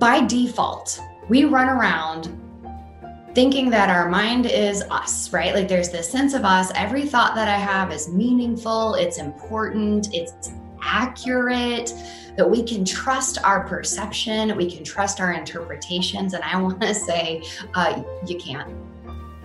by default, we run around thinking that our mind is us, right? Like there's this sense of us. Every thought that I have is meaningful, it's important, it's accurate, that we can trust our perception, we can trust our interpretations. And I want to say, uh, you can't.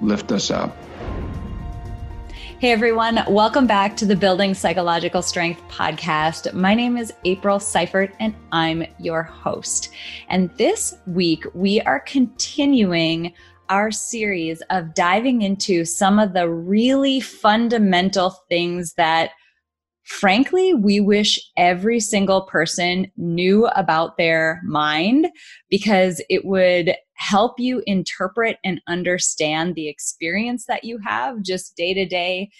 lift us up. Hey everyone, welcome back to the Building Psychological Strength podcast. My name is April Seifert and I'm your host. And this week we are continuing our series of diving into some of the really fundamental things that frankly, we wish every single person knew about their mind because it would help you interpret and understand the experience that you have just day to day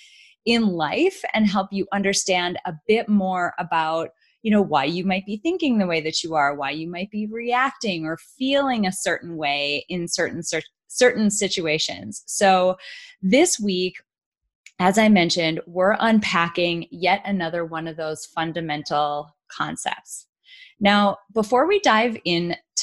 in life and help you understand a bit more about you know why you might be thinking the way that you are why you might be reacting or feeling a certain way in certain certain situations so this week as I mentioned, we're unpacking yet another one of those fundamental concepts. Now, before we dive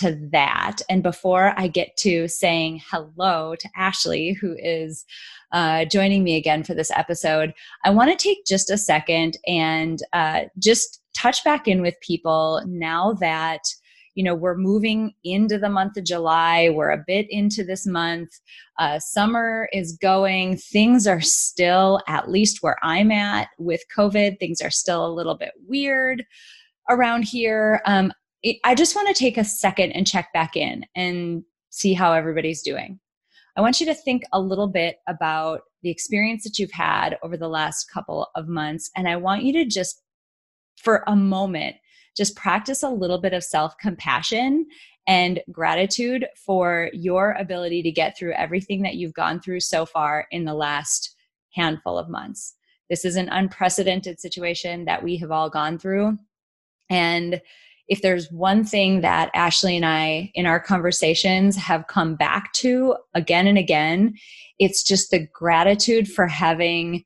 into that, and before I get to saying hello to Ashley, who is uh, joining me again for this episode, I want to take just a second and uh, just touch back in with people now that you know we're moving into the month of july we're a bit into this month uh, summer is going things are still at least where i'm at with covid things are still a little bit weird around here. Um, i just want to take a second and check back in and see how everybody's doing i want you to think a little bit about the experience that you've had over the last couple of months and i want you to just for a moment just practice a little bit of self compassion and gratitude for your ability to get through everything that you've gone through so far in the last handful of months. This is an unprecedented situation that we have all gone through. And if there's one thing that Ashley and I in our conversations have come back to again and again, it's just the gratitude for having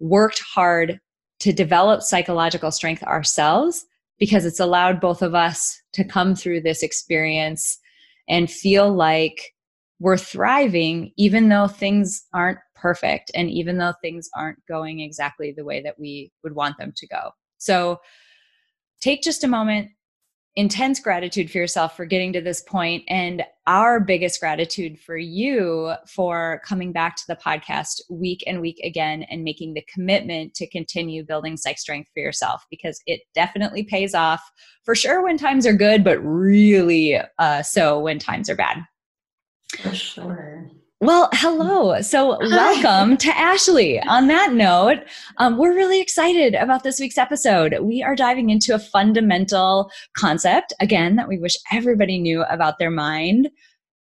worked hard to develop psychological strength ourselves because it's allowed both of us to come through this experience and feel like we're thriving even though things aren't perfect and even though things aren't going exactly the way that we would want them to go. So take just a moment intense gratitude for yourself for getting to this point and our biggest gratitude for you for coming back to the podcast week and week again and making the commitment to continue building psych strength for yourself because it definitely pays off. For sure when times are good but really uh, so when times are bad. For sure well, hello. So, welcome to Ashley. On that note, um, we're really excited about this week's episode. We are diving into a fundamental concept, again, that we wish everybody knew about their mind.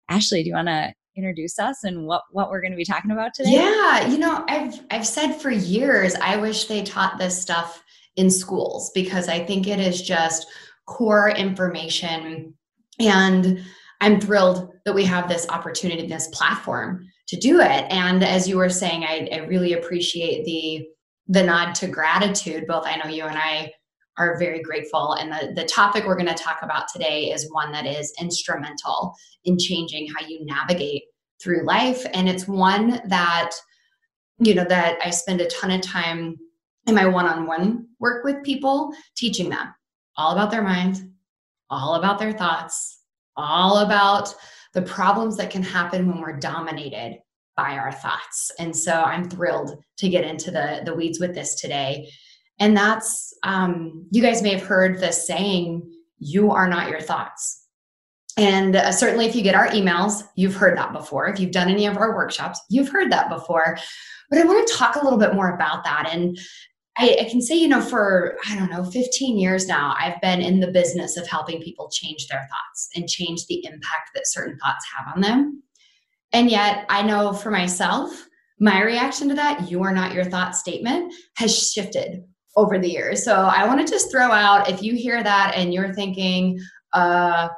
Ashley, do you want to introduce us and what, what we're going to be talking about today? Yeah, you know, I've I've said for years I wish they taught this stuff in schools because I think it is just core information and I'm thrilled that we have this opportunity, this platform to do it. And as you were saying, I, I really appreciate the the nod to gratitude. Both I know you and I are very grateful. And the, the topic we're going to talk about today is one that is instrumental in changing how you navigate through life. And it's one that, you know, that I spend a ton of time in my one-on-one work with people teaching them all about their mind, all about their thoughts, all about the problems that can happen when we're dominated by our thoughts. And so I'm thrilled to get into the, the weeds with this today. And that's, um, you guys may have heard the saying, you are not your thoughts. And uh, certainly, if you get our emails, you've heard that before. If you've done any of our workshops, you've heard that before. But I want to talk a little bit more about that. And I, I, can say, you know, for, I don't know, 15 years now, I've been in the business of helping people change their thoughts and change the impact that certain thoughts have on them. And yet, I know for myself, my reaction to that, you are not your thought statement, has shifted over the years. So I want to just throw out if you hear that and you're thinking, uh,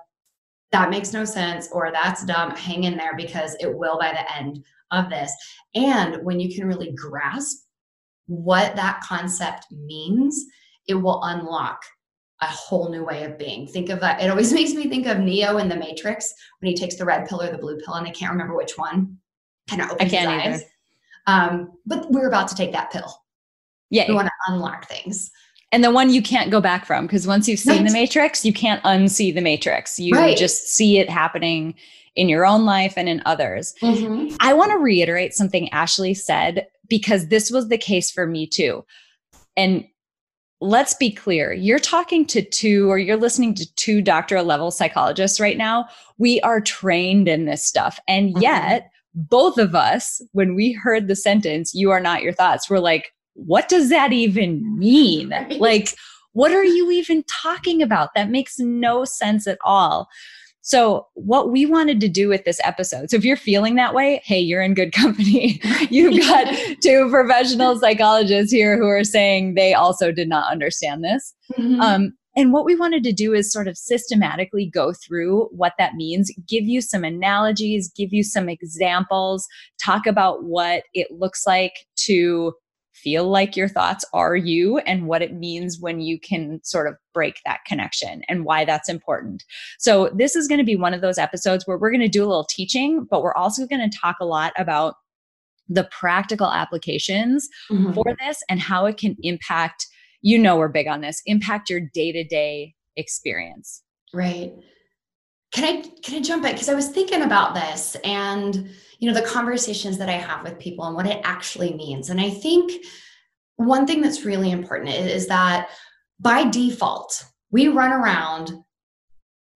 that makes no sense or that's dumb, hang in there because it will by the end of this. And when you can really grasp what that concept means, it will unlock a whole new way of being. Think of that. It always makes me think of Neo in the Matrix when he takes the red pill or the blue pill, and I can't remember which one. Kind of opens I can't his eyes. Um, but we're about to take that pill. Yeah. We want to unlock things. And the one you can't go back from because once you've seen right. the matrix, you can't unsee the matrix. You right. just see it happening in your own life and in others. Mm-hmm. I want to reiterate something Ashley said because this was the case for me too. And let's be clear you're talking to two or you're listening to two doctoral level psychologists right now. We are trained in this stuff. And mm-hmm. yet, both of us, when we heard the sentence, you are not your thoughts, we're like, what does that even mean? Right. Like, what are you even talking about? That makes no sense at all. So, what we wanted to do with this episode, so if you're feeling that way, hey, you're in good company. You've got two professional psychologists here who are saying they also did not understand this. Mm-hmm. Um, and what we wanted to do is sort of systematically go through what that means, give you some analogies, give you some examples, talk about what it looks like to feel like your thoughts are you and what it means when you can sort of break that connection and why that's important. So, this is going to be one of those episodes where we're going to do a little teaching, but we're also going to talk a lot about the practical applications mm-hmm. for this and how it can impact, you know, we're big on this, impact your day to day experience. Right. Can I can I jump in because I was thinking about this and you know the conversations that I have with people and what it actually means. And I think one thing that's really important is, that by default we run around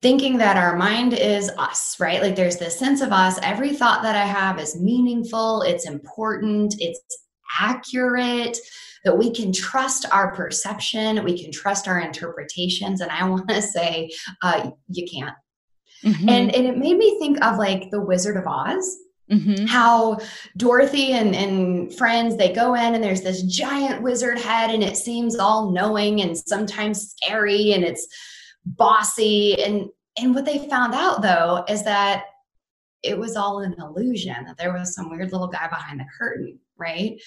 thinking that our mind is us, right? Like there's this sense of us. Every thought that I have is meaningful, it's important, it's accurate, that we can trust our perception, we can trust our interpretations. And I want to say, uh, you can't. Mm-hmm. And, and it made me think of like the Wizard of Oz. Mm-hmm. How Dorothy and, and friends they go in and there's this giant wizard head and it seems all knowing and sometimes scary and it's bossy and and what they found out though is that it was all an illusion that there was some weird little guy behind the curtain right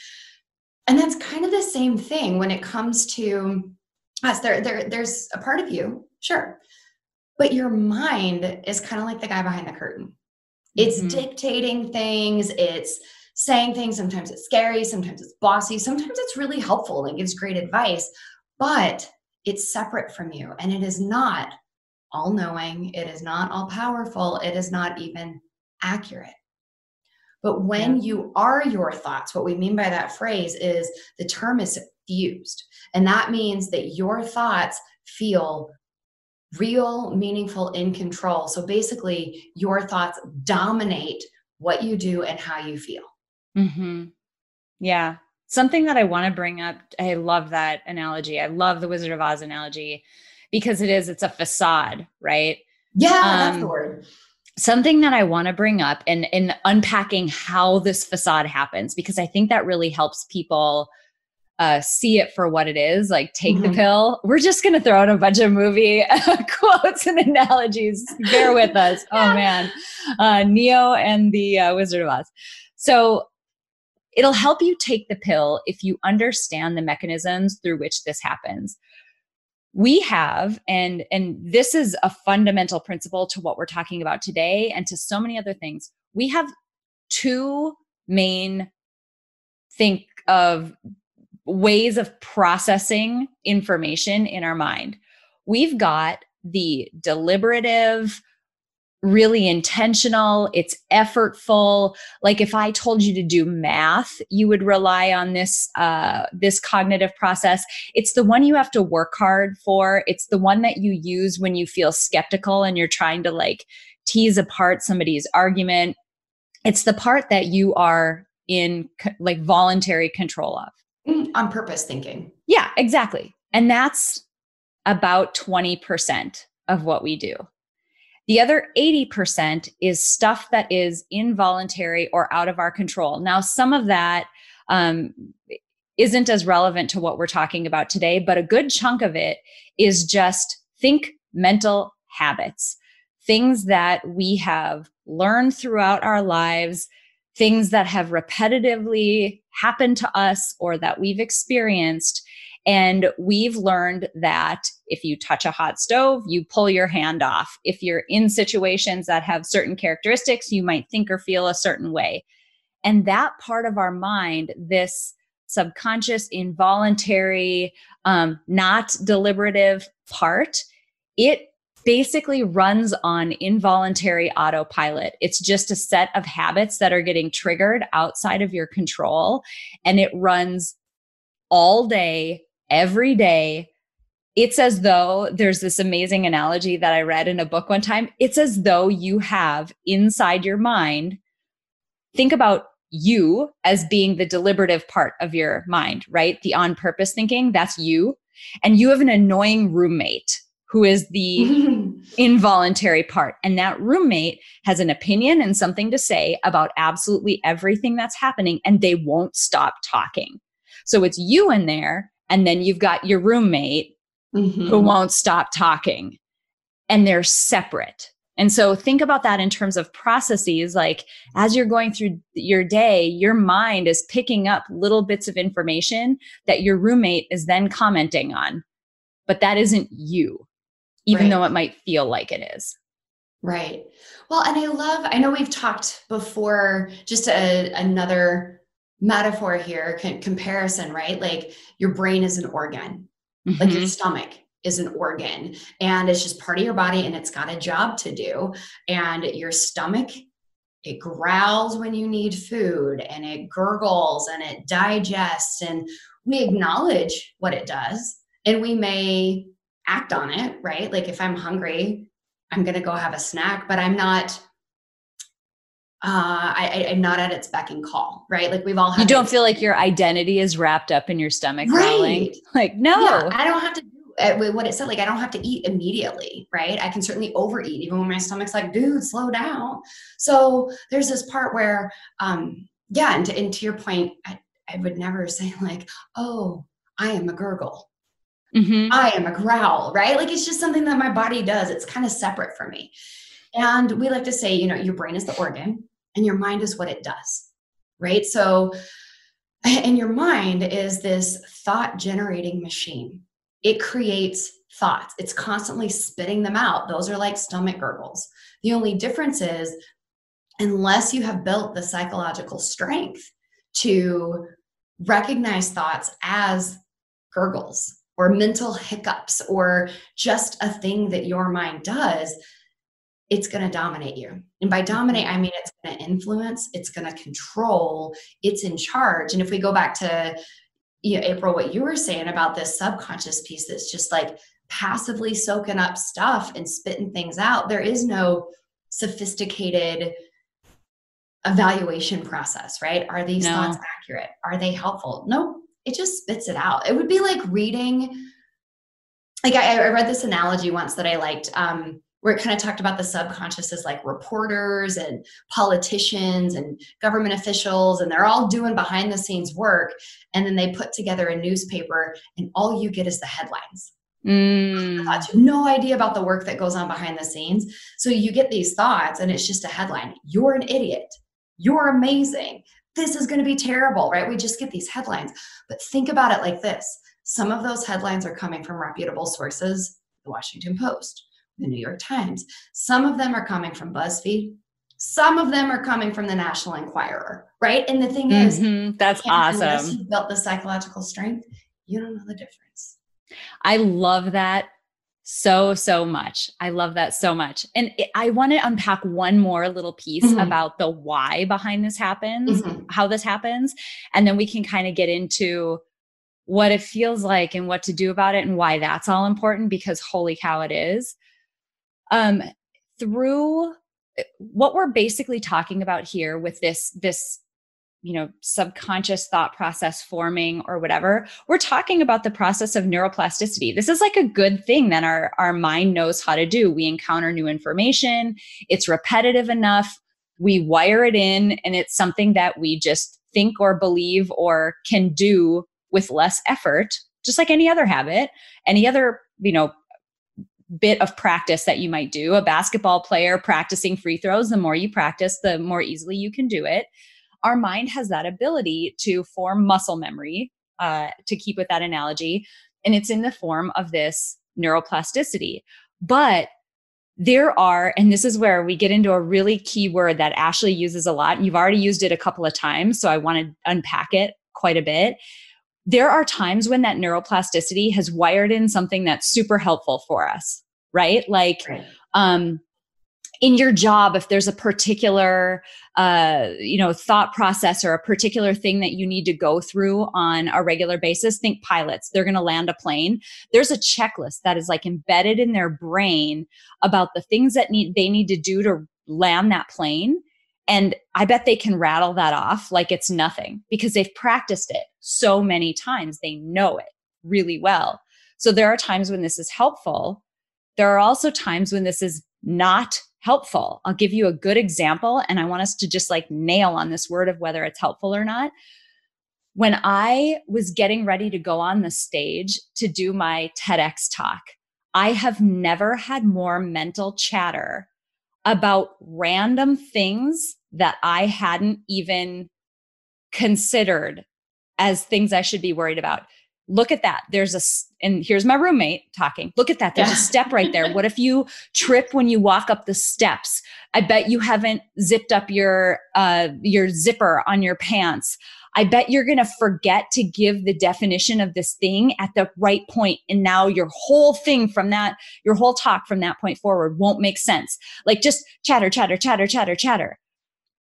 and that's kind of the same thing when it comes to us there, there there's a part of you sure but your mind is kind of like the guy behind the curtain. It's mm-hmm. dictating things, it's saying things. Sometimes it's scary, sometimes it's bossy, sometimes it's really helpful and gives great advice, but it's separate from you and it is not all knowing, it is not all powerful, it is not even accurate. But when yeah. you are your thoughts, what we mean by that phrase is the term is fused. And that means that your thoughts feel real, meaningful, in control. So basically, your thoughts dominate what you do and how you feel. Mm-hmm. Yeah. Something that I want to bring up, I love that analogy. I love the Wizard of Oz analogy because it is, it's a facade, right? Yeah, um, that's the word. Something that I want to bring up and in unpacking how this facade happens, because I think that really helps people uh, see it for what it is, like take mm-hmm. the pill. We're just going to throw in a bunch of movie quotes and analogies. Bear with us. Oh man, uh, Neo and the uh, Wizard of Oz. So it'll help you take the pill if you understand the mechanisms through which this happens. We have, and and this is a fundamental principle to what we're talking about today, and to so many other things. We have two main think of ways of processing information in our mind. We've got the deliberative, really intentional, it's effortful. Like if I told you to do math, you would rely on this uh, this cognitive process. It's the one you have to work hard for. It's the one that you use when you feel skeptical and you're trying to like tease apart somebody's argument. It's the part that you are in like voluntary control of. Mm, on purpose thinking. Yeah, exactly. And that's about 20% of what we do. The other 80% is stuff that is involuntary or out of our control. Now, some of that um, isn't as relevant to what we're talking about today, but a good chunk of it is just think mental habits, things that we have learned throughout our lives, things that have repetitively happened to us or that we've experienced and we've learned that if you touch a hot stove, you pull your hand off. If you're in situations that have certain characteristics, you might think or feel a certain way. And that part of our mind, this subconscious, involuntary, um, not deliberative part, it basically runs on involuntary autopilot. It's just a set of habits that are getting triggered outside of your control. And it runs all day, every day. It's as though there's this amazing analogy that I read in a book one time. It's as though you have inside your mind, think about you as being the deliberative part of your mind, right? The on purpose thinking, that's you. And you have an annoying roommate who is the involuntary part. And that roommate has an opinion and something to say about absolutely everything that's happening, and they won't stop talking. So it's you in there and then you've got your roommate mm-hmm. who won't stop talking and they're separate. And so think about that in terms of processes. Like as you're going through your day, your mind is picking up little bits of information that your roommate is then commenting on. But that isn't you, even right. though it might feel like it is. Right. Well, and I love, I know we've talked before, just a, another metaphor here, comparison, right? Like your brain is an organ, mm-hmm. like your mm-hmm. stomach is an organ, and it's just part of your body and it's got a job to do. And your stomach, it growls when you need food and it gurgles and it digests. And we acknowledge what it does and we may act on it, right? Like if I'm hungry, I'm going to go have a snack, but I'm not uh, I, am not at its beck and call, right? Like we've all. you don't feel like your identity is wrapped up in your stomach right. growling. Like no, yeah, I don't have to do uh, what it said. Like I don't have to eat immediately, right? I can certainly overeat even when my stomach's like, dude, slow down. So there's this part where, um, yeah, and to, and to your point, I, I would never say like, oh, I am a gurgle. Mm-hmm. I am a growl, right? Like it's just something that my body does. It's kind of separate from me. And we like to say, you know, your brain is the organ and your mind is what it does, right? So, and your mind is this thought generating machine. It creates thoughts, it's constantly spitting them out. Those are like stomach gurgles. The only difference is, unless you have built the psychological strength to recognize thoughts as gurgles or mental hiccups or just a thing that your mind does, it's going to dominate you. And by dominate, I mean it's going to influence, it's going to control, it's in charge. And if we go back to you know, April, what you were saying about this subconscious piece that's just like passively soaking up stuff and spitting things out, there is no sophisticated evaluation process, right? Are these no. thoughts accurate? Are they helpful? No, it just spits it out. It would be like reading. Like I, I read this analogy once that I liked. Um, where it kind of talked about the subconscious as like reporters and politicians and government officials, and they're all doing behind the scenes work. And then they put together a newspaper, and all you get is the headlines. Mm. Thoughts. You have no idea about the work that goes on behind the scenes. So you get these thoughts, and it's just a headline. You're an idiot. You're amazing. This is going to be terrible, right? We just get these headlines. But think about it like this some of those headlines are coming from reputable sources, the Washington Post, the New York Times. Some of them are coming from BuzzFeed. Some of them are coming from the National Enquirer, right? And the thing mm-hmm. is, that's awesome. Unless you built the psychological strength, you don't know the difference. I love that so so much i love that so much and i want to unpack one more little piece mm-hmm. about the why behind this happens mm-hmm. how this happens and then we can kind of get into what it feels like and what to do about it and why that's all important because holy cow it is um through eh, what we're basically talking about here with this this you know subconscious thought process forming or whatever we're talking about the process of neuroplasticity. This is like a good thing that our our mind knows how to do. We encounter new information. It's repetitive enough. We wire it in and it's something that we just think or believe or can do with less effort just like any other habit any other you know bit of practice that you might do. A basketball player practicing free throws the more you practice the more easily you can do it our mind has that ability to form muscle memory, uh, to keep with that analogy. And it's in the form of this neuroplasticity. But there are, and this is where we get into a really key word that Ashley uses a lot. You've already used it a couple of times, so I want to unpack it quite a bit. There are times when that neuroplasticity has wired in something that's super helpful for us, right? Like, right. um, in your job if there's a particular uh, you know thought process or a particular thing that you need to go through on a regular basis think pilots they're going to land a plane. There's a checklist that is like embedded in their brain about the things that need they need to do to land that plane and i bet they can rattle that off like it's nothing because they've practiced it so many times they know it really well. So there are times when this is helpful. There are also times when this is not helpful. I'll give you a good example, and I want us to just like nail on this word of whether it's helpful or not. When I was getting ready to go on the stage to do my TEDx talk, I have never had more mental chatter about random things that I hadn't even considered as things I should be worried about look at that. There's a and here's my roommate talking. Look at that. There's yeah. a step right there. What if you trip when you walk up the steps? I bet you haven't zipped up your uh your zipper on your pants. I bet you're going to forget to give the definition of this thing at the right point and now your whole thing from that your whole talk from that point forward won't make sense. Like just chatter chatter chatter chatter chatter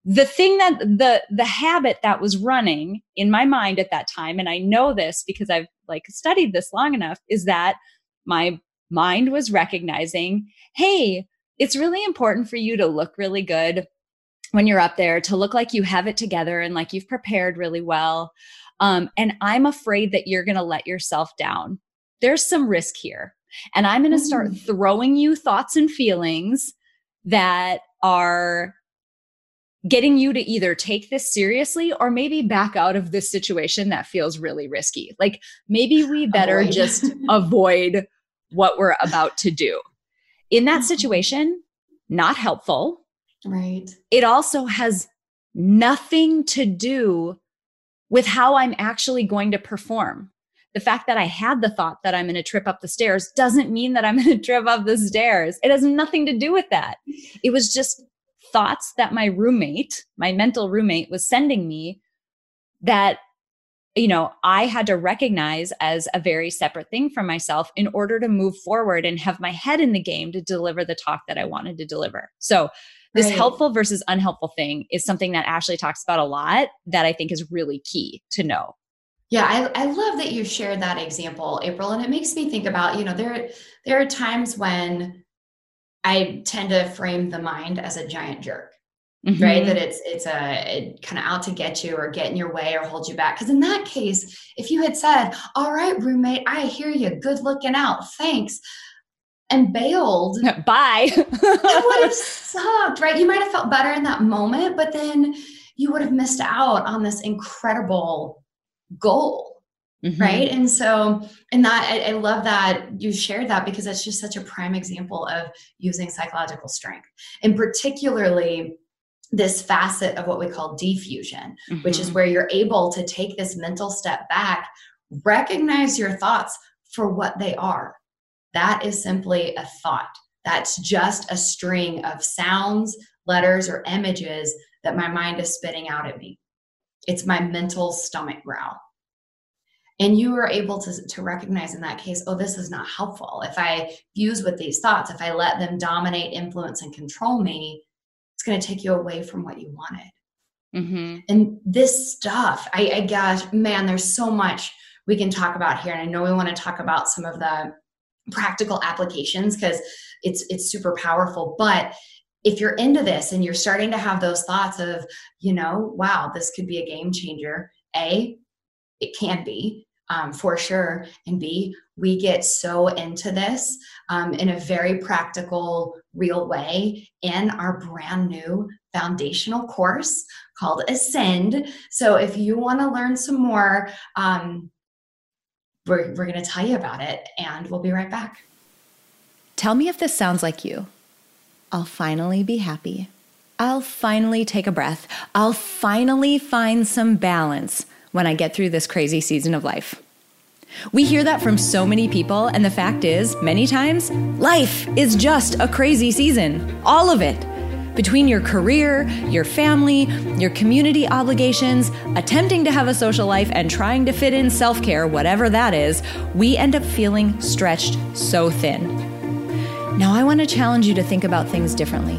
the thing that the the habit that was running in my mind at that time and i know this because i've like studied this long enough is that my mind was recognizing hey it's really important for you to look really good when you're up there to look like you have it together and like you've prepared really well um, and i'm afraid that you're going to let yourself down there's some risk here and i'm going to start mm. throwing you thoughts and feelings that are getting you to either take this seriously or maybe back out of this situation that feels really risky. Like maybe we better avoid. just avoid what we're about to do. In that mm-hmm. situation, not helpful. Right. It also has nothing to do with how I'm actually going to perform. The fact that I had the thought that I'm going to trip up the stairs doesn't mean that I'm going to trip up the stairs. It has nothing to do with that. It was just thoughts that my roommate, my mental roommate, was sending me that you know i had to recognize as a very separate thing from myself in order to move forward and have my head in the game to deliver the talk that i wanted to deliver so this right. helpful versus unhelpful thing is something that ashley talks about a lot that i think is really key to know yeah I, I love that you shared that example april and it makes me think about you know there there are times when I tend to frame the mind as a giant jerk. Mm-hmm. right? That it's it's a kind of out to get you or get in your way or hold you back. Because in that case if you had said all right roommate i hear you. Good looking out. Thanks and bailed bye. that would have sucked right? You might have felt better in that moment but then you would have missed out on this incredible goal Mm-hmm. Right. And so, and that I, I, love that you shared that because that's just such a prime example of using psychological strength. And particularly this facet of what we call defusion, mm-hmm. which is mm-hmm. where you're able to take this mental step back, recognize your thoughts for what they are. That is simply a thought. That's just a string of sounds, letters, or images that my mind is spitting out at me. It's my mental stomach growl and you were able to, to recognize in that case oh this is not helpful. If i fuse with these thoughts if i let them dominate influence and control me it's going to take you away from what you wanted. Mm-hmm. and this stuff I, I gosh man there's so much we can talk about here. And i know we want to talk about some of the practical applications because it's it's super powerful. But if you're into this and you're starting to have those thoughts of you know wow this could be a game changer. A it can be um, for sure and b we get so into this um, in a very practical real way in our brand new foundational course called ascend so if you want to learn some more um, we're, we're going to tell you about it and we'll be right back. Tell me if this sounds like you. I'll finally be happy. I'll finally take a breath. I'll finally find some balance when I get through this crazy season of life. We hear that from so many people, and the fact is, many times, life is just a crazy season. All of it. Between your career, your family, your community obligations, attempting to have a social life, and trying to fit in self care, whatever that is, we end up feeling stretched so thin. Now, I want to challenge you to think about things differently.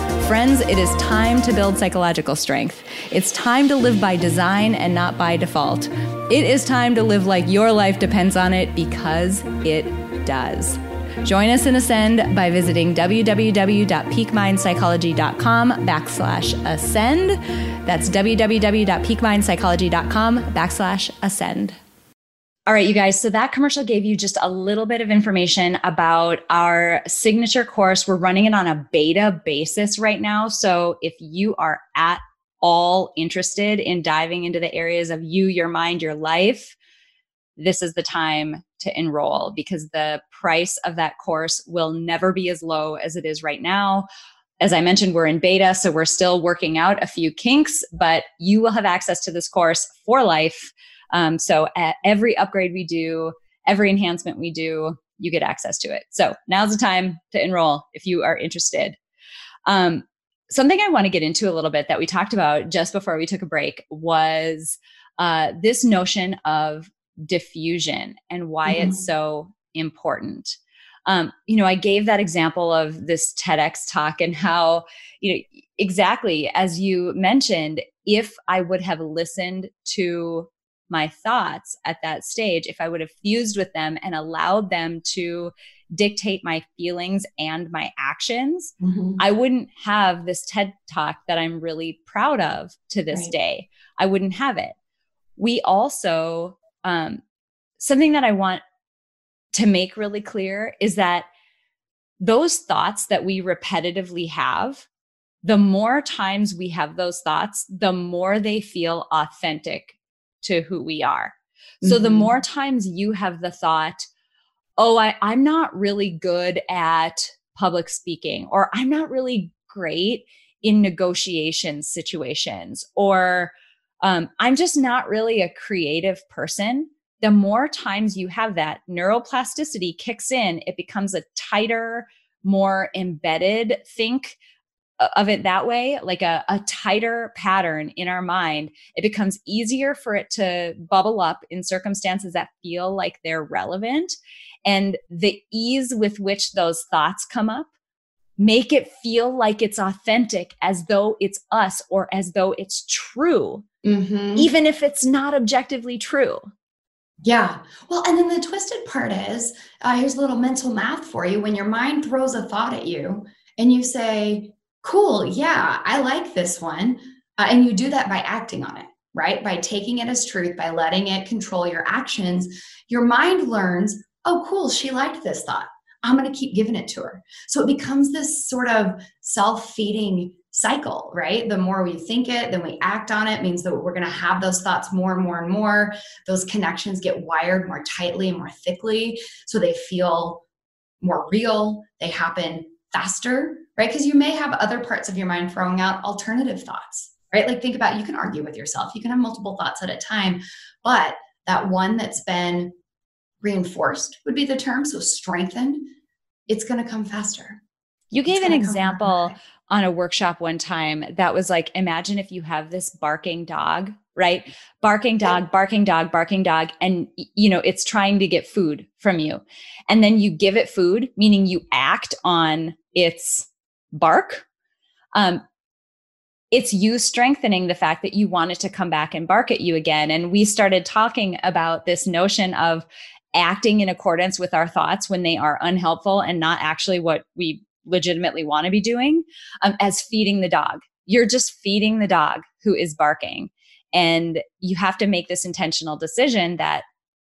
Friends, it is time to build psychological strength. It's time to live by design and not by default. It is time to live like your life depends on it because it does. Join us in Ascend by visiting www.peakmindpsychology.com backslash ascend. That's www.peakmindpsychology.com backslash ascend. All right, you guys. So that commercial gave you just a little bit of information about our signature course. We're running it on a beta basis right now. So if you are at all interested in diving into the areas of you, your mind, your life, this is the time to enroll because the price of that course will never be as low as it is right now. As I mentioned, we're in beta, so we're still working out a few kinks, but you will have access to this course for life um, so at every upgrade we do, every enhancement we do, you get access to it. So now's the time to enroll if you are interested. Um, something I want to get into a little bit that we talked about just before we took a break was uh, this notion of defusion and why mm-hmm. it's so important. Um, you know, I gave that example of this TEDx talk and how, you know, exactly as you mentioned, if I would have listened to my thoughts at that stage if I would have fused with them and allowed them to dictate my feelings and my actions, mm-hmm. I wouldn't have this TED talk that I'm really proud of to this right. day. I wouldn't have it. We also, um, something that I want to make really clear is that those thoughts that we repetitively have the more times we have those thoughts, the more they feel authentic to who we are. So mm-hmm. the more times you have the thought, oh, I, I'm not really good at public speaking, or I'm not really great in negotiation situations, or um, I'm just not really a creative person. The more times you have that, neuroplasticity kicks in, it becomes a tighter, more embedded think of it that way, like a, a tighter pattern in our mind, it becomes easier for it to bubble up in circumstances that feel like they're relevant. And the ease with which those thoughts come up make it feel like it's authentic as though it's us or as though it's true, mm-hmm. even if it's not objectively true. Yeah. Well, and then the twisted part is uh, here's a little mental math for you. When your mind throws a thought at you and you say, cool, yeah, I like this one. Uh, and you do that by acting on it, right? By taking it as truth, by letting it control your actions, your mind learns, oh, cool, she liked this thought. I'm going to keep giving it to her. So it becomes this sort of self feeding cycle, right? The more we think it, then we act on it, means that we're going to have those thoughts more and more and more. Those connections get wired more tightly and more thickly. So they feel more real, they happen faster, right? Because you may have other parts of your mind throwing out alternative thoughts, right? Like think about you can argue with yourself, you can have multiple thoughts at a time, but that one that's been reinforced would be the term, so strengthened, it's going to come faster. You gave an example on a workshop one time that was like imagine if you have this barking dog right barking dog barking dog barking dog and you know it's trying to get food from you and then you give it food meaning you act on its bark. Um, it's you strengthening the fact that you want it to come back and bark at you again. And we started talking about this notion of acting in accordance with our thoughts when they are unhelpful and not actually what we legitimately want to be doing um, as feeding the dog. You're just feeding the dog who is barking. And you have to make this intentional decision that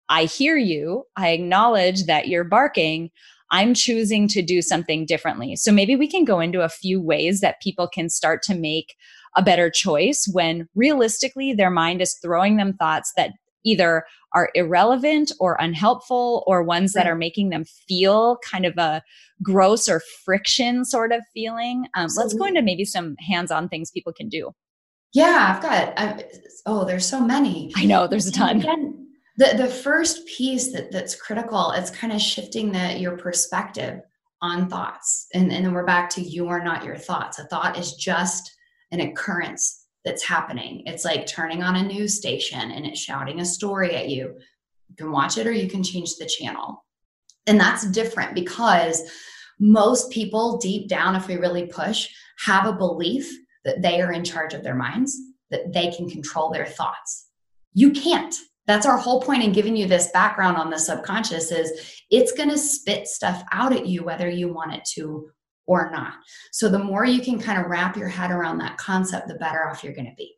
I hear you, I acknowledge that you're barking. I'm choosing to do something differently. So maybe we can go into a few ways that people can start to make a better choice when realistically their mind is throwing them thoughts that either are irrelevant or unhelpful or ones that are making them feel kind of a gross or friction sort of feeling. Um, let's go into maybe some hands on things people can do. Yeah, I've got. I've, oh, there's so many. I know there's a ton. Again, the the first piece that that's critical it's kind of shifting the your perspective on thoughts, and and then we're back to you are not your thoughts. A thought is just an occurrence that's happening. It's like turning on a news station and it's shouting a story at you. You can watch it or you can change the channel. And that's different because most people, deep down, if we really push, have a belief that they are in charge of their minds, that they can control their thoughts. You can't. That's our whole point in giving you this background on the subconscious is it's going to spit stuff out at you whether you want it to or not. So the more you can kind of wrap your head around that concept, the better off you're going to be.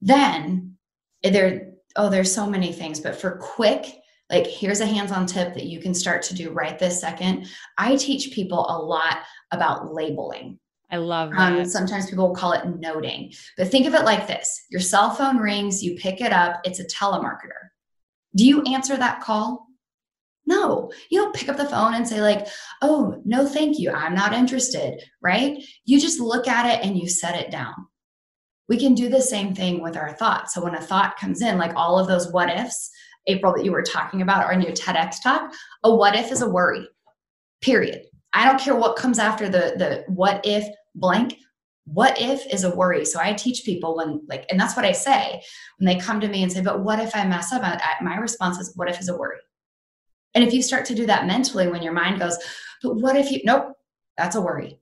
Then there oh there's so many things, but for quick like here's a hands-on tip that you can start to do right this second. I teach people a lot about labeling. I love um, that. Um, sometimes people will call it noting, but think of it like this your cell phone rings, you pick it up, it's a telemarketer. Do you answer that call? No, you don't pick up the phone and say, like, oh, no, thank you. I'm not interested, right? You just look at it and you set it down. We can do the same thing with our thoughts. So when a thought comes in, like all of those what ifs, April, that you were talking about, or in your TEDx talk, a what if is a worry, period. I don't care what comes after the the what if blank what if is a worry. So i teach people when like and that's what i say when they come to me and say but what if i mess up? My response is what if is a worry? And if you start to do that mentally when your mind goes but what if you nope that's a worry.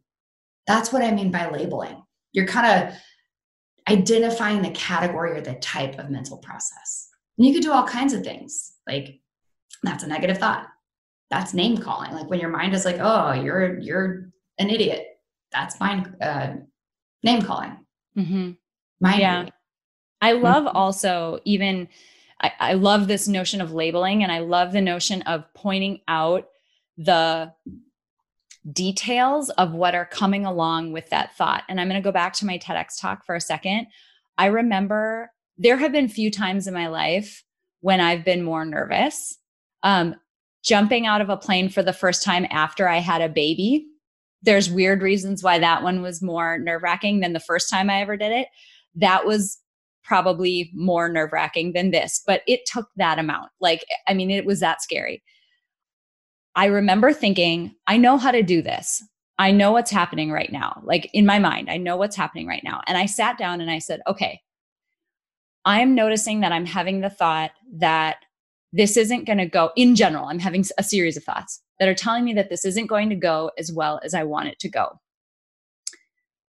That's what i mean by labeling. You're kind of identifying the category or the type of mental process. And you could do all kinds of things. Like that's a negative thought. That's name calling. Like when your mind is like oh you're you're an idiot that's fine. Uh, name calling. Mm-hmm. yeah. I love mm-hmm. also even, I, I love this notion of labeling and I love the notion of pointing out the details of what are coming along with that thought. And I'm going to go back to my TEDx talk for a second. I remember there have been few times in my life when I've been more nervous. Um, jumping out of a plane for the first time after I had a baby. There's weird reasons why that one was more nerve wracking than the first time I ever did it. That was probably more nerve wracking than this, but it took that amount. Like, I mean, it was that scary. I remember thinking, I know how to do this. I know what's happening right now. Like in my mind, I know what's happening right now. And I sat down and I said, okay, I'm noticing that I'm having the thought that this isn't going to go in general. I'm having a series of thoughts that are telling me that this isn't going to go as well as I want it to go.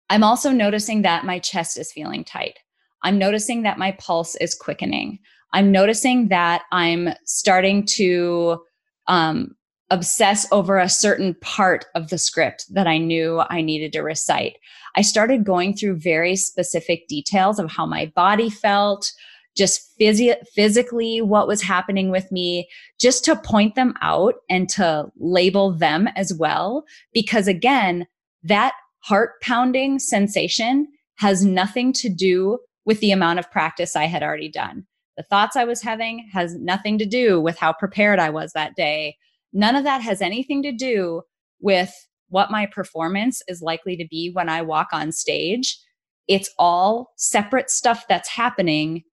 I'm also noticing that my chest is feeling tight. I'm noticing that my pulse is quickening. I'm noticing that I'm starting to um, obsess over a certain part of the script that I knew I needed to recite. I started going through very specific details of how my body felt, just phys- physically what was happening with me, just to point them out and to label them as well. Because again, that heart pounding sensation has nothing to do with the amount of practice I had already done. The thoughts I was having has nothing to do with how prepared I was that day. None of that has anything to do with what my performance is likely to be when I walk on stage. It's all separate stuff that's happening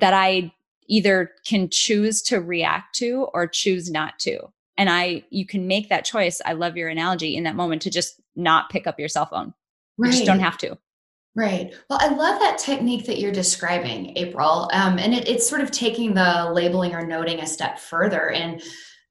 that I either can choose to react to or choose not to. And I, you can make that choice. I love your analogy in that moment to just not pick up your cell phone. Right. You just don't have to. Right. Well, I love that technique that you're describing, April. Um, and it, it's sort of taking the labeling or noting a step further. And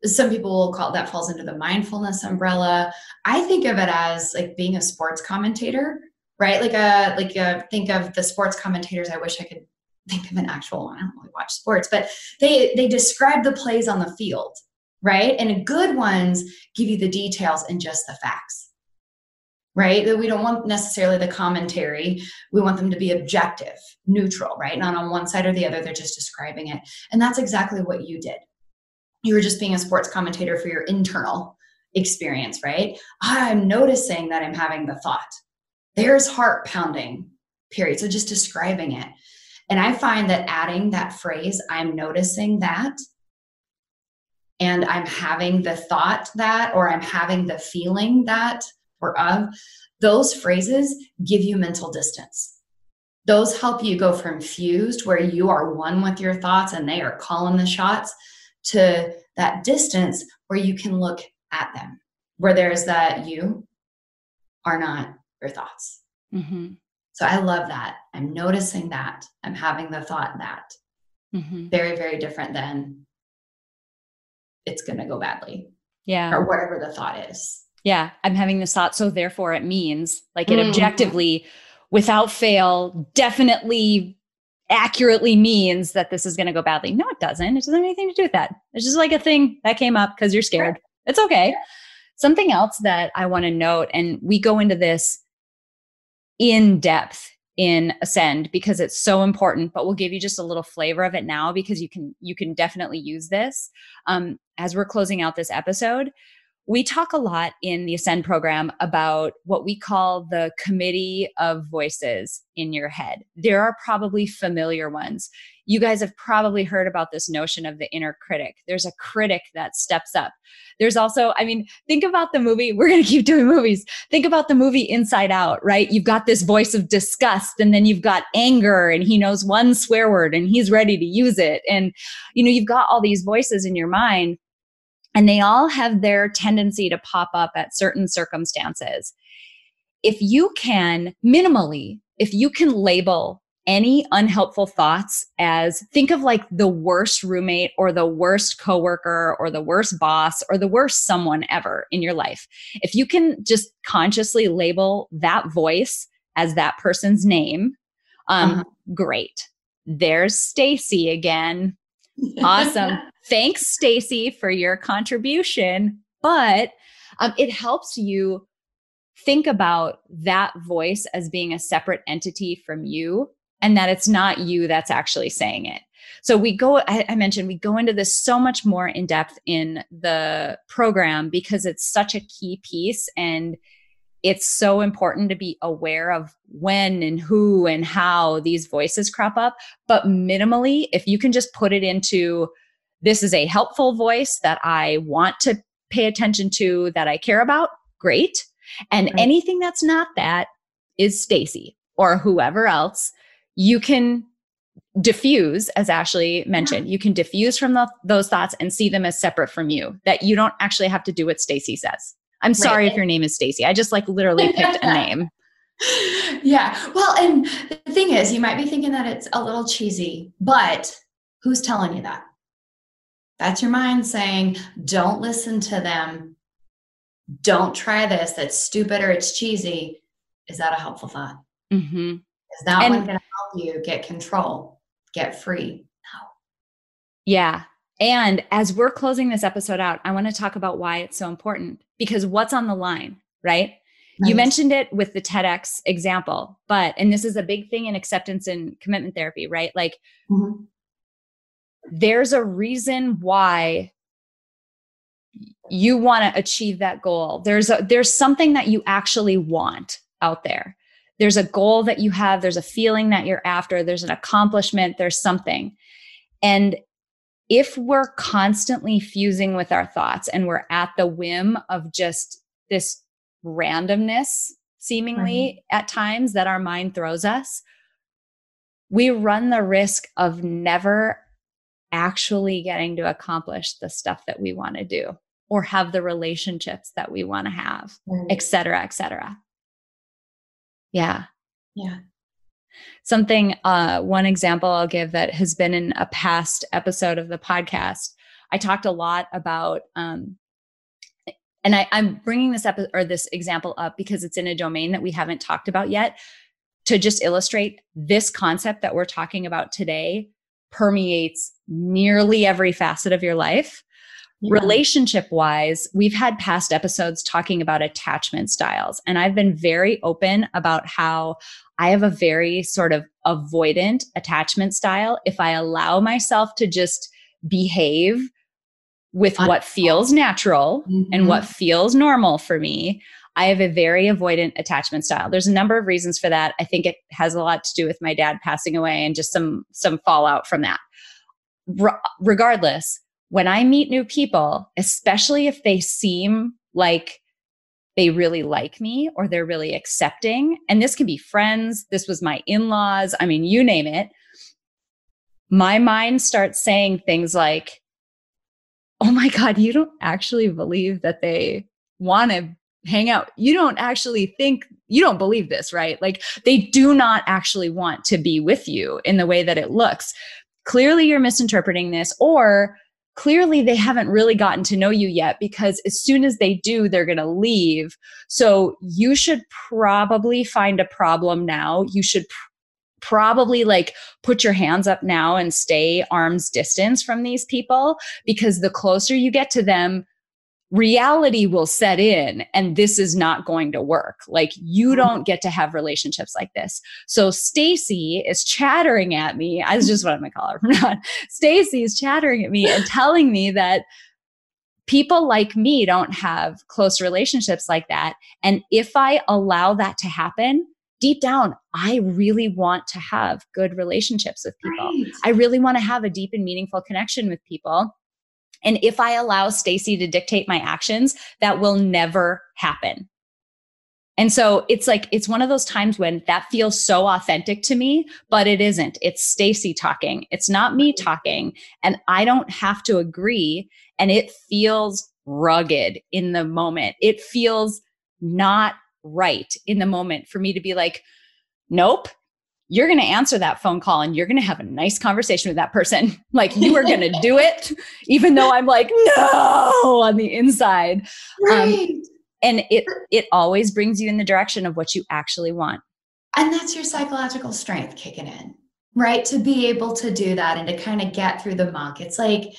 some people will call that falls into the mindfulness umbrella. I think of it as like being a sports commentator, right? Like a like a think of the sports commentators. I wish I could think of an actual one. I don't really watch sports, but they they describe the plays on the field, right? And good ones give you the details and just the facts. Right? That we don't want necessarily the commentary. We want them to be objective, neutral, right? Not on one side or the other. They're just describing it. And that's exactly what you did. You were just being a sports commentator for your internal experience, right? I'm noticing that I'm having the thought. There's heart pounding, period. So just describing it. And I find that adding that phrase, I'm noticing that, and I'm having the thought that, or I'm having the feeling that, or of, those phrases give you mental distance. Those help you go from fused, where you are one with your thoughts and they are calling the shots, to that distance where you can look at them, where there's that you are not your thoughts. Mm-hmm. So I love that. I'm noticing that. I'm having the thought that. Mm-hmm. Very, very different than it's going to go badly. Yeah. Or whatever the thought is. Yeah. I'm having this thought. So therefore it means like it mm-hmm. objectively, without fail, definitely accurately means that this is going to go badly. No, it doesn't. It doesn't have anything to do with that. It's just like a thing that came up because you're scared. It's okay. Yeah. Something else that I want to note, and we go into this in depth in ascend because it's so important but we'll give you just a little flavor of it now because you can you can definitely use this. Um, as we're closing out this episode we talk a lot in the Ascend program about what we call the committee of voices in your head. There are probably familiar ones. You guys have probably heard about this notion of the inner critic. There's a critic that steps up. There's also, I mean, think about the movie. We're going to keep doing movies. Think about the movie Inside Out, right? You've got this voice of disgust and then you've got anger and he knows one swear word and he's ready to use it. And, you know, you've got all these voices in your mind and they all have their tendency to pop up at certain circumstances. If you can minimally, if you can label any unhelpful thoughts as think of like the worst roommate or the worst coworker or the worst boss or the worst someone ever in your life. If you can just consciously label that voice as that person's name, um, uh-huh. great. There's Stacy again. Awesome. Thanks, Stacy, for your contribution. But um, it helps you think about that voice as being a separate entity from you and that it's not you that's actually saying it. So we go, I, I, mentioned we go into this so much more in depth in the program because it's such a key piece and it's so important to be aware of when and who and how these voices crop up. But minimally, if you can just put it into this is a helpful voice that I want to pay attention to, that I care about, great. And right. anything that's not that is Stacy or whoever else, you can defuse, as Ashley mentioned, yeah. you can defuse from the, those thoughts and see them as separate from you, that you don't actually have to do what Stacy says. I'm sorry right. if your name is Stacy. I just like literally picked a name. Yeah. Well, and the thing is, you might be thinking that it's a little cheesy, but who's telling you that? That's your mind saying, don't listen to them. Don't try this. That's stupid or it's cheesy. Is that a helpful thought? Mm-hmm. Is that and, one going to help you get control, get free? No. Yeah. And as we're closing this episode out, I want to talk about why it's so important because what's on the line, right? You mentioned it with the TEDx example, but, and this is a big thing in acceptance and commitment therapy, right? Like, mm-hmm. there's a reason why you want to achieve that goal. There's a, there's something that you actually want out there. There's a goal that you have, there's a feeling that you're after, there's an accomplishment, there's something. And if we're constantly fusing with our thoughts and we're at the whim of just this randomness, seemingly at times that our mind throws us, we run the risk of never actually getting to accomplish the stuff that we want to do or have the relationships that we want to have, right. et cetera, et cetera. Yeah. Yeah something uh, one example i'll give that has been in a past episode of the podcast. I talked a lot about um, and I, i'm bringing this up or this example up because it's in a domain that we haven't talked about yet to just illustrate this concept that we're talking about today permeates nearly every facet of your life yeah. Relationship wise, we've had past episodes talking about attachment styles, and I've been very open about how I have a very sort of avoidant attachment style. If I allow myself to just behave with what feels natural mm-hmm. and what feels normal for me, I have a very avoidant attachment style. There's a number of reasons for that. I think it has a lot to do with my dad passing away and just some some fallout from that. regardless, when I meet new people, especially if they seem like they really like me or they're really accepting, and this can be friends, this was my in laws, I mean, you name it, my mind starts saying things like, oh my God, you don't actually believe that they want to hang out. You don't actually think, you don't believe this, right? Like they do not actually want to be with you in the way that it looks. Clearly, you're misinterpreting this, or clearly they haven't really gotten to know you yet because as soon as they do, they're going to leave. So you should probably find a problem now. You should pr- probably like put your hands up now and stay arm's distance from these people because the closer you get to them, reality will set in and this is not going to work. Like you mm-hmm. don't get to have relationships like this. So Stacy is chattering at me. I was just what I'm gonna call her from now. Stacy is chattering at me and telling me that people like me don't have close relationships like that. And if I allow that to happen, deep down, I really want to have good relationships with people. Right. I really want to have a deep and meaningful connection with people. And if I allow Stacy to dictate my actions, that will never happen. And so it's like it's one of those times when that feels so authentic to me, but it isn't. It's Stacy talking. It's not me talking, and I don't have to agree and it feels rugged in the moment. It feels not right in the moment for me to be like, "Nope, you're going to answer that phone call and you're going to have a nice conversation with that person. Like you are going to do it, even though I'm like, no, on the inside. Um, right. Um, and it it always brings you in the direction of what you actually want. And that's your psychological strength kicking in, right? To be able to do that and to kind of get through the muck. It's like,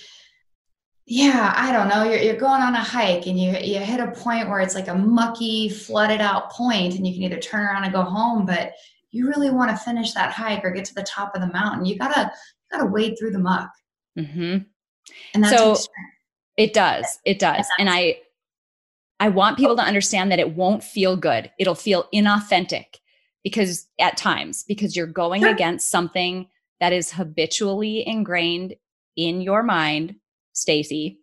yeah, I don't know. You're, you're going on a hike and you you hit a point where it's like a mucky, flooded out point, and you can either turn around and go home, but you really want to finish that hike or get to the top of the mountain, you gotta gotta wade through the muck. Mm-hmm. And that's so it does. It does. And I I want people to understand that it won't feel good. It'll feel inauthentic because at times because you're going sure. against something that is habitually ingrained in your mind, Stacy,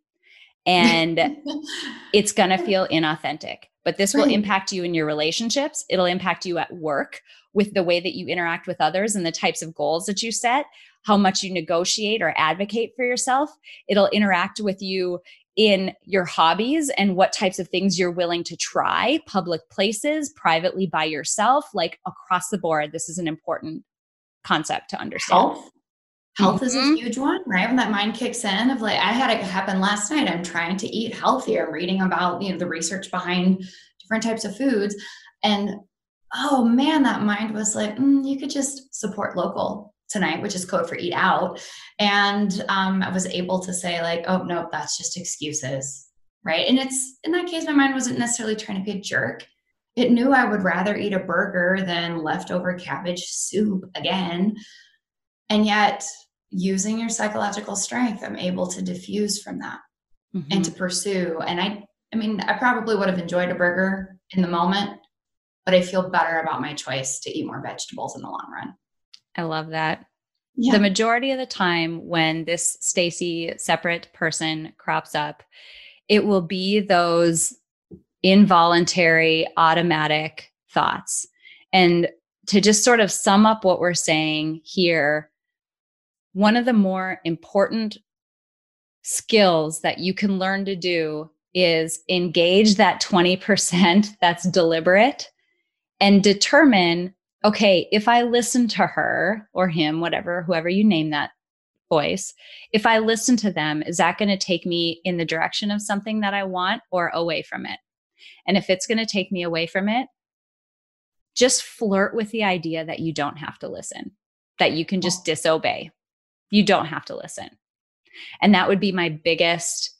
and it's going to feel inauthentic. But this will impact you in your relationships. It'll impact you at work with the way that you interact with others and the types of goals that you set, how much you negotiate or advocate for yourself. It'll interact with you in your hobbies and what types of things you're willing to try, public places, privately by yourself, like across the board. This is an important concept to understand. Health. Health mm-hmm. is a mm-hmm. huge one, right? When that mind kicks in of like, I had it happen last night. I'm trying to eat healthier. I'm reading about, you know, the research behind different types of foods. And oh man, that mind was like, mm, you could just support local tonight, which is code for eat out. And um, I was able to say, like, oh, no, that's just excuses. Right. And it's in that case, my mind wasn't necessarily trying to be a jerk. It knew I would rather eat a burger than leftover cabbage soup again. And yet, using your psychological strength, I'm able to defuse from that mm-hmm. and to pursue. And I, I mean, I probably would have enjoyed a burger in the moment, but I feel better about my choice to eat more vegetables in the long run. I love that. Yeah. The majority of the time when this Stacy separate person crops up, it will be those involuntary automatic thoughts. And to just sort of sum up what we're saying here, one of the more important skills that you can learn to do is engage that 20% that's deliberate and determine okay, if I listen to her or him, whatever, whoever you name that voice, if I listen to them, is that going to take me in the direction of something that I want or away from it? And if it's going to take me away from it, just flirt with the idea that you don't have to listen, that you can just disobey. You don't have to listen. And that would be my biggest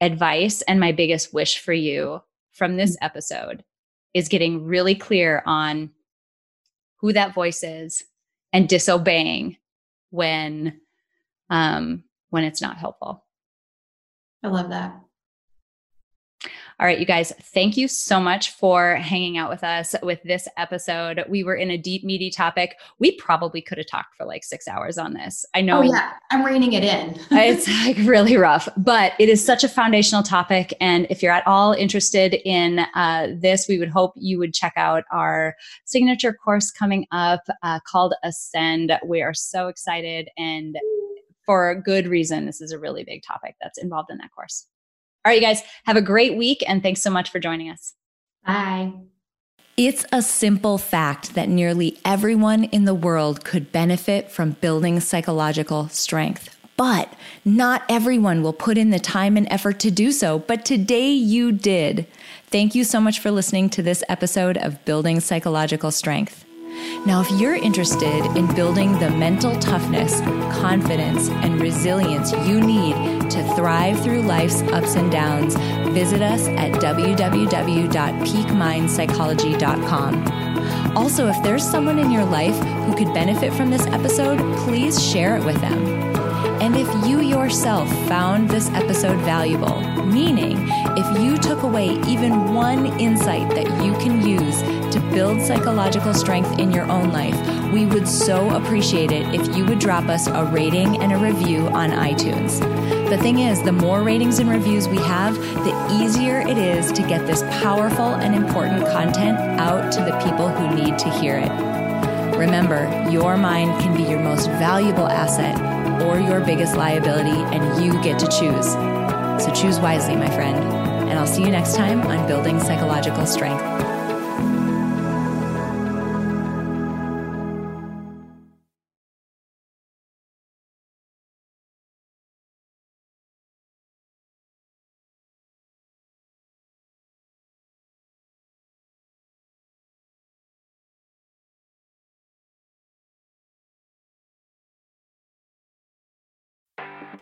advice and my biggest wish for you from this mm. episode is getting really clear on who that voice is and disobeying when um when it's not helpful i love that all right, you guys, thank you so much for hanging out with us with this episode. We were in a deep, meaty topic. We probably could have talked for like six hours on this. I know. Oh, yeah. I'm reining it in. it's like really rough, but it is such a foundational topic. And if you're at all interested in uh, this, we would hope you would check out our signature course coming up uh, called Ascend. We are so excited and for a good reason. This is a really big topic that's involved in that course. All right, you guys, have a great week and thanks so much for joining us. Bye. It's a simple fact that nearly everyone in the world could benefit from building psychological strength. But not everyone will put in the time and effort to do so. But today you did. Thank you so much for listening to this episode of Building Psychological Strength. Now, if you're interested in building the mental toughness, confidence, and resilience you need to thrive through life's ups and downs, visit us at www.peakmindpsychology.com. Also, if there's someone in your life who could benefit from this episode, please share it with them. And if you yourself found this episode valuable, meaning if you took away even one insight that you can use to build psychological strength in your own life, we would so appreciate it if you would drop us a rating and a review on iTunes. The thing is, the more ratings and reviews we have, the easier it is to get this powerful and important content out to the people who need to hear it. Remember, your mind can be your most valuable asset or your biggest liability, and you get to choose. So choose wisely, my friend. And I'll see you next time on Building Psychological Strength.